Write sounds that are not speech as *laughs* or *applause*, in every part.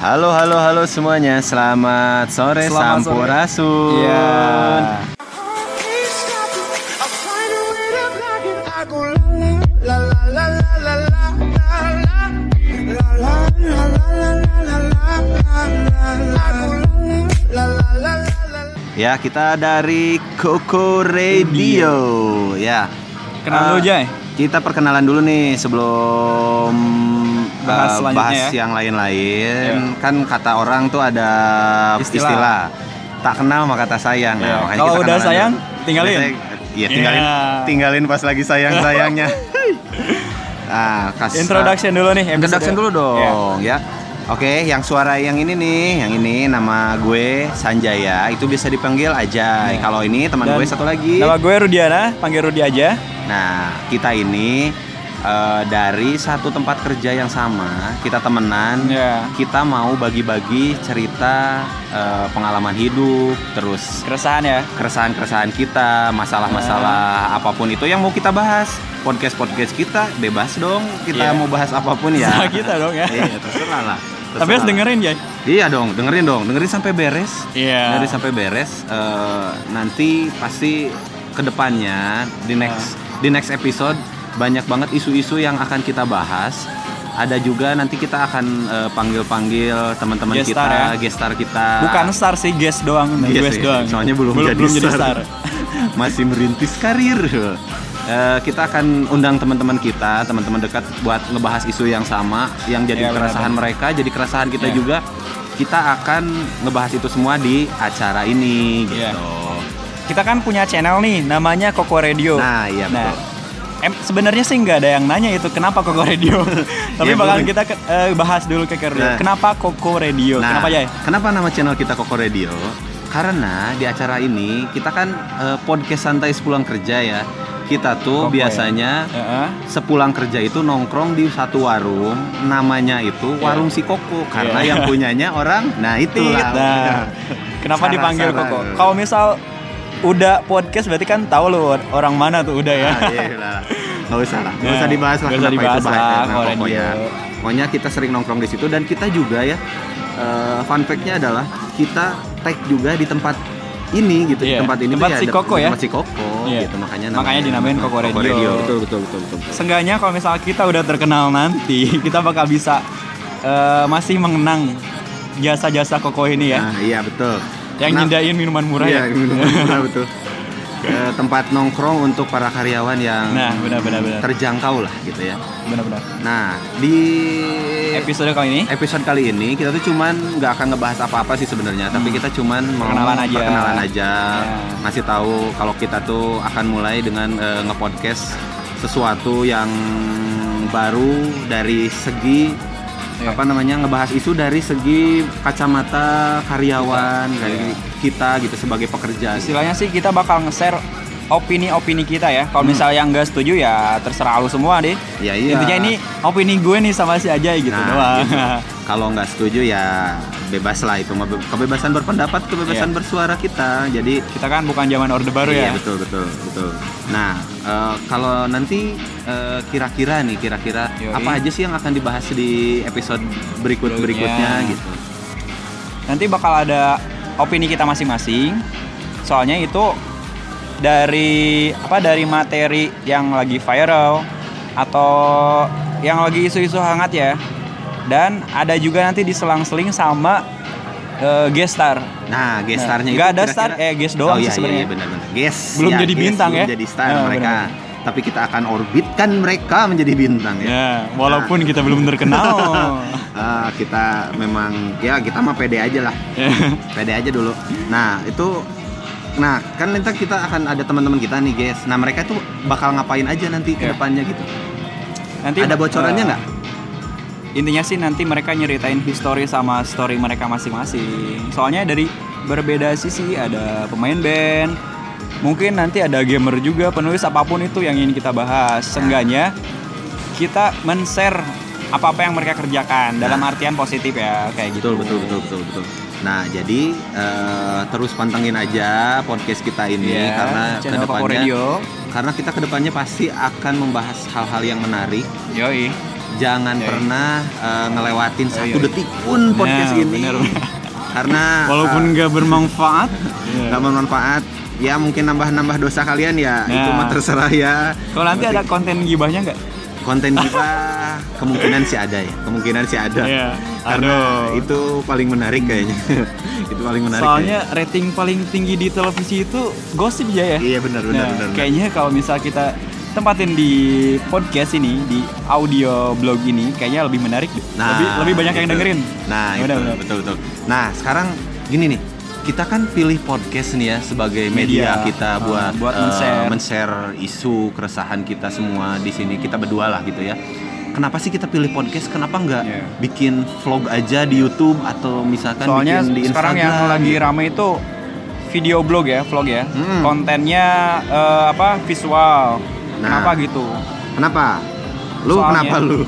Halo, halo, halo semuanya. Selamat sore Selamat Sampurasun. Iya. Ya, kita dari Koko Radio. Iya. Ya. Kenal uh, eh, dulu, Jay. Kita perkenalan dulu nih sebelum Bahas selanjutnya bahas ya. yang lain-lain. Kan kata orang tuh ada Istilah. istilah, tak kenal maka tak sayang. Iya. makanya Kalau kita udah sayang, dulu. tinggalin. Udah sayang, Iya, tinggalin. Iya. Tinggalin pas lagi sayang-sayangnya. *laughs* ah, kas, Introduction dulu nih. episode. Introduction dulu Iya. dong ya. Oke, yang suara yang ini nih, yang ini nama gue Sanjaya, itu bisa dipanggil Ajay. Iya. Kalau ini teman Dan gue satu lagi. Nama gue Rudiana, panggil Rudi aja. Nah, kita ini eh, dari satu tempat kerja yang sama, kita temenan. Ya. Kita mau bagi-bagi cerita eh, pengalaman hidup, terus Keresahan ya. keresahan-keresahan kita, masalah-masalah apa pun itu yang mau kita bahas. Podcast-podcast kita bebas dong. Kita Iya. mau bahas apa pun ya. Terserah kita dong ya. Iya, terserah lah. Tapi harus Terserah. dengerin ya. Iya dong, dengerin dong, dengerin sampai beres. Iya. Dengerin sampai beres. Eh, nanti pasti ke depannya di next Nah. di next episode banyak banget isu-isu yang akan kita bahas. Ada juga nanti kita akan eh, panggil-panggil teman-teman kita, star ya. guest star kita. Bukan star sih, guest doang. Iya guest doang. Soalnya belum, belum, jadi, belum jadi star. star. *laughs* Masih merintis karir. Eh, kita akan undang teman-teman kita, teman-teman dekat buat ngebahas isu yang sama, yang jadi Iya, keresahan benar-benar. mereka, jadi keresahan kita Iya. juga. Kita akan ngebahas itu semua di acara ini, gitu. Iya. Kita kan punya channel nih, namanya Koko Radio. Nah, iya betul. Em sebenarnya sih nggak ada yang nanya itu kenapa Koko Radio. *laughs* Tapi Iya, bakalan kita ke- eh, bahas dulu ke Koko Radio. Nah. Kenapa Koko Radio? Nah, Kenapa ya? Kenapa nama channel kita Koko Radio? Karena di acara ini kita kan eh, podcast santai sepulang kerja ya. Kita tuh Koko ya? biasanya Heeh. sepulang kerja itu nongkrong di satu warung namanya itu warung si Koko karena Iya. yang punyanya orang nah *laughs* itulah Nah, kenapa Salah, dipanggil salah. Koko? Kalau misal udah podcast berarti kan tahu lo orang mana tuh udah ya. Nah, iya lah. Nggak usah lah, nggak Nah, usah dibahas lah usah kenapa dibahas itu bahaya. lah, Nah, Koko pokoknya, pokoknya kita sering nongkrong di situ dan kita juga ya eh, fun fact-nya adalah kita tag juga di tempat ini gitu, Iya, tempat ini tempat tuh si ada- Koko ya? Tempat si Koko Iya. gitu makanya Makanya dinamain Koko Radio. Betul betul betul betul. betul. Seenggaknya kalau misal kita udah terkenal nanti, *laughs* kita bakal bisa eh, masih mengenang jasa-jasa Koko ini ya. Nah, iya betul. Yang nyindain minuman murah Iya, ya. minuman *laughs* murah betul. Tempat nongkrong untuk para karyawan yang Nah, benar, benar, benar. terjangkau lah gitu ya. Benar-benar. Nah, di Episode kali ini episode kali ini kita tuh cuman nggak akan ngebahas apa-apa sih sebenarnya, tapi kita cuman mau Hmm. Perkenalan aja. perkenalan aja, Ya. ngasih tahu kalau kita tuh akan mulai dengan eh, ngepodcast sesuatu yang baru dari segi Ya. apa namanya ngebahas isu dari segi kacamata karyawan dari kita gitu sebagai pekerja. istilahnya sih kita bakal nge-share opini-opini kita ya. Kalau Hmm. misalnya yang nggak setuju ya terserah lu semua deh. Ya iya. Intinya ini opini gue nih sama si Ajay gitu Nah, doang. gitu. *laughs* Kalau nggak setuju ya bebas lah itu kebebasan berpendapat, kebebasan Iya. bersuara kita. Jadi kita kan bukan zaman orde baru iya, ya. betul betul betul. Nah eh, kalau nanti eh, kira-kira nih kira-kira Yoi. apa aja sih yang akan dibahas di episode berikut berikutnya Berikutnya. gitu. Nanti bakal ada opini kita masing-masing. Soalnya itu dari apa dari materi yang lagi viral atau yang lagi isu-isu hangat ya. Dan ada juga nanti diselang-seling sama eh, guest star. Nah, guest starnya itu Nggak ada star, eh, guest doang oh, sih iya, sebenarnya. Iya. Guest. Belum ya, jadi guest, bintang belum ya. jadi star Nah, mereka. Tapi kita akan orbitkan mereka menjadi bintang ya. Ya, walaupun kita belum terkenal. *laughs* Ah, kita memang ya kita mah pede aja lah. *laughs* pede aja dulu. Nah, itu Nah, kan nanti kita akan ada teman-teman kita nih, guys. Nah, mereka tuh bakal ngapain aja nanti ke Iya. depannya gitu. nanti ada bocorannya eh, nggak? Intinya sih nanti mereka nyeritain history sama story mereka masing-masing. Soalnya dari berbeda sisi ada pemain band, mungkin nanti ada gamer juga, penulis apa pun itu yang ingin kita bahas. Seenggaknya kita men-share apa-apa yang mereka kerjakan dalam artian positif ya kayak gitu. Betul, betul, betul, betul, betul. Nah, jadi eh, terus pantengin aja podcast kita ini Iya, karena ke depannya karena kita ke depannya pasti akan membahas hal-hal yang menarik Yoi. jangan iya. pernah eh, ngelewatin Oh, satu detik pun podcast Nah, ini bener. karena *laughs* Walaupun eh, nggak bermanfaat. *laughs* nggak bermanfaat ya mungkin nambah-nambah dosa kalian ya Nah. itu mah terserah ya Kalau nanti ada konten gibahnya nggak? Konten kita kemungkinan sih ada ya kemungkinan sih ada Iya. karena Aduh. itu paling menarik kayaknya *laughs* itu paling menarik Soalnya rating paling tinggi di televisi itu gosip ya ya. kayaknya. iya benar benar Nah, benar benar. kayaknya kalau misal kita tempatin di podcast ini, di audio blog ini, kayaknya lebih menarik deh. lebih lebih banyak yang itu. dengerin. Nah, itu, Benar, benar. betul betul. Nah, sekarang gini nih. Kita kan pilih podcast nih ya sebagai media, Media. kita Ah, buat buat eh, men-share. men-share isu keresahan kita semua di sini kita berdua lah gitu ya. Kenapa sih kita pilih podcast? Kenapa nggak Iya. bikin vlog aja di YouTube atau misalkan Soalnya bikin di sekarang yang Instagram lagi rame itu video blog ya, vlog ya. Hmm. Kontennya eh, apa? Visual. Nah. Kenapa gitu? Kenapa? Lu Soalnya- kenapa lu?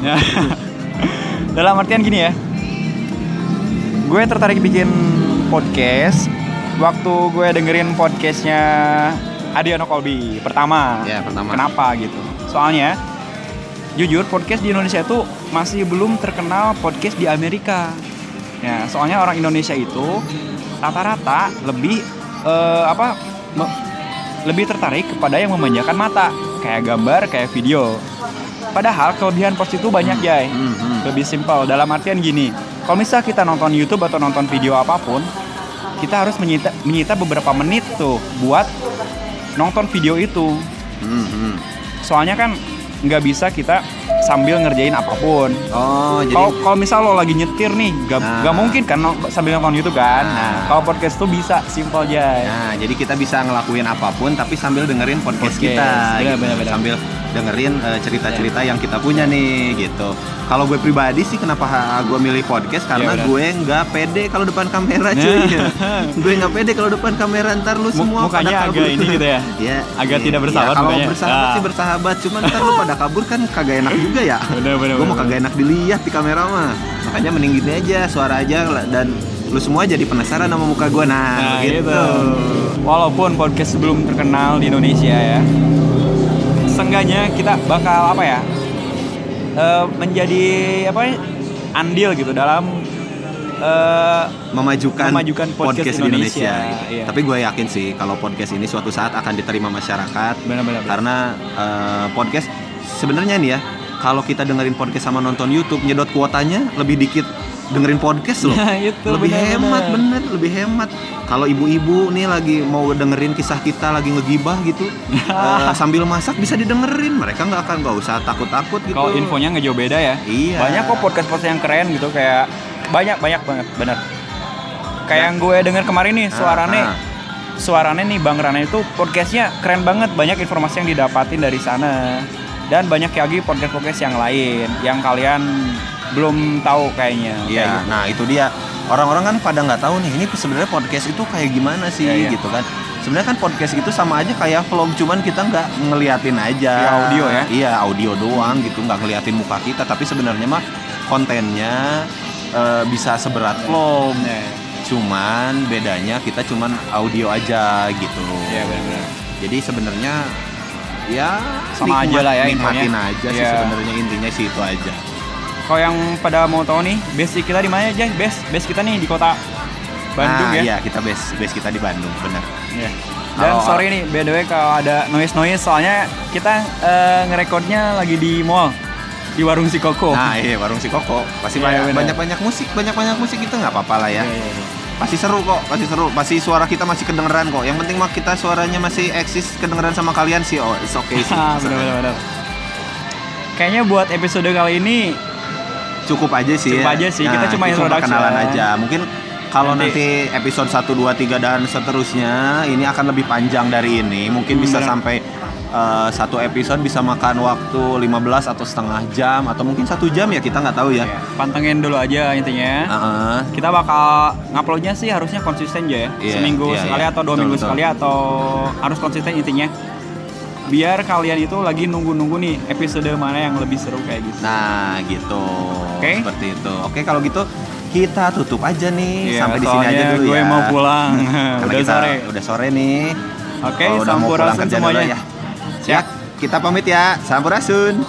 *laughs* Dalam artian gini ya. Gue tertarik bikin podcast waktu gue dengerin podcastnya Adriano Colby pertama. Ya, pertama. Kenapa gitu? Soalnya jujur podcast di Indonesia itu masih belum terkenal podcast di Amerika. Ya, soalnya orang Indonesia itu rata-rata lebih eh, apa? me- lebih tertarik kepada yang memanjakan mata, kayak gambar, kayak video. Padahal kelebihan post itu banyak, Jay. Hmm, hmm. Lebih simpel dalam artian gini. Kalau misal kita nonton YouTube atau nonton video apa pun, kita harus menyita, menyita beberapa menit tuh buat nonton video itu. Hmm, hmm. Soalnya kan nggak bisa kita sambil ngerjain apa pun. Oh, jadi Kalau kalau misal lo lagi nyetir nih, gak, Nah. gak mungkin kan sambil nonton YouTube kan. Nah. Nah, kalau podcast tuh bisa simple aja. Nah, jadi kita bisa ngelakuin apa pun tapi sambil dengerin podcast, Podcast. kita, Benar, gitu. benar, benar. sambil dengerin eh, cerita-cerita yang kita punya nih, gitu. Kalau gue pribadi sih kenapa gue milih podcast karena Iya, benar. gue nggak pede kalau depan kamera cuy. *laughs* gue nggak pede kalau depan kamera ntar lu Mu- semua mukanya pada kabur. agak ini gitu ya? *laughs* Iya, Agak iya, tidak iya. bersahabat Kalau mukanya. bersahabat Ah. sih bersahabat, cuman ntar lu *laughs* pada kabur kan kagak enak juga ya. Benar, benar, gue mau kagak enak dilihat di kamera mah. Makanya mending gini aja, suara aja dan lu semua jadi penasaran sama muka gue nah, Nah, gitu. gitu. Walaupun podcast belum terkenal di Indonesia ya, seenggaknya kita bakal apa ya? eh, menjadi apa ya? Andil gitu dalam eh, memajukan, Memajukan podcast di Indonesia. Indonesia, gitu. iya. Tapi gue yakin sih kalau podcast ini suatu saat akan diterima masyarakat benar-benar karena eh, podcast sebenarnya nih ya kalau kita dengerin podcast sama nonton YouTube nyedot kuotanya lebih dikit dengerin podcast loh. *laughs* Nah, itu lebih benar-benar. hemat bener, lebih hemat. Kalau ibu-ibu nih lagi mau dengerin kisah kita lagi ngegibah gitu *laughs* eh, sambil masak bisa didengerin. Mereka nggak akan nggak usah takut-takut gitu. Kalau infonya nggak jauh beda ya. Iya. Banyak kok podcast-podcast yang keren gitu kayak banyak banyak banget bener. Kayak yang gue denger kemarin nih Ah, suarane ah. suarane nih Bang Rana itu podcastnya keren banget banyak informasi yang didapatin dari sana dan banyak lagi podcast-podcast yang lain yang kalian belum tahu kayaknya. Kayak Iya, gitu. nah itu dia. Orang-orang kan pada nggak tahu nih, ini sebenarnya podcast itu kayak gimana sih Iya, iya. gitu kan. Sebenarnya kan podcast itu sama aja kayak vlog, cuman kita nggak ngeliatin aja. Via audio ya? Iya, audio doang gitu, nggak ngeliatin muka kita. Tapi sebenarnya mah kontennya eh, bisa seberat vlog. Nah, Cuman bedanya kita cuman audio aja gitu. Iya benar-benar. Jadi sebenarnya ya Sama aja lah ya nikmatin infonya. aja sih Iya. sebenarnya intinya sih itu aja. Kalau yang pada mau tahu nih, base kita di mana aja? Base base kita nih di kota Bandung Ah, ya. Iya, kita base base kita di Bandung, benar. Iya. Dan Kalau- sorry nih, by the way kalau ada noise noise soalnya kita eh, ngerekodnya lagi di mall di warung si Koko. Nah, iya warung si Koko. Pasti Oh. Iya, banyak, banyak banyak musik, banyak banyak musik itu nggak apa-apa lah ya. Iya, iya, iya. Pasti seru kok, pasti seru. Pasti suara kita masih kedengeran kok. Yang penting mah kita suaranya masih eksis kedengeran sama kalian sih. Oh, it's okay sih. *laughs* Ah, benar benar benar. Kayaknya buat episode kali ini Cukup aja sih. Cukup ya. aja sih, kita cuma introduction. perkenalan aja. Mungkin kalau Nanti- nanti, episode 1 2 3 dan seterusnya ini akan lebih panjang dari ini. Mungkin Hmm, bisa benar. sampai eh, satu episode bisa makan waktu 15 atau setengah jam atau mungkin satu jam ya kita nggak tahu ya. ya, pantengin dulu aja intinya. Heeh. Kita bakal nguploadnya sih harusnya konsisten aja ya. Iya, Seminggu iya, sekali iya. atau dua Betul, minggu betul. sekali atau harus konsisten intinya. Biar kalian itu lagi nunggu-nunggu nih episode mana yang lebih seru kayak gitu. Nah, gitu. Oke. Seperti itu. Oke, kalau gitu kita tutup aja nih Iya, sampai di sini aja dulu gue ya. mau pulang. *laughs* Karena Udah kita sore. Udah sore nih. Oke, Oh, udah mau pulang dulu semuanya. Ya. Kita pamit ya. Sampurasun.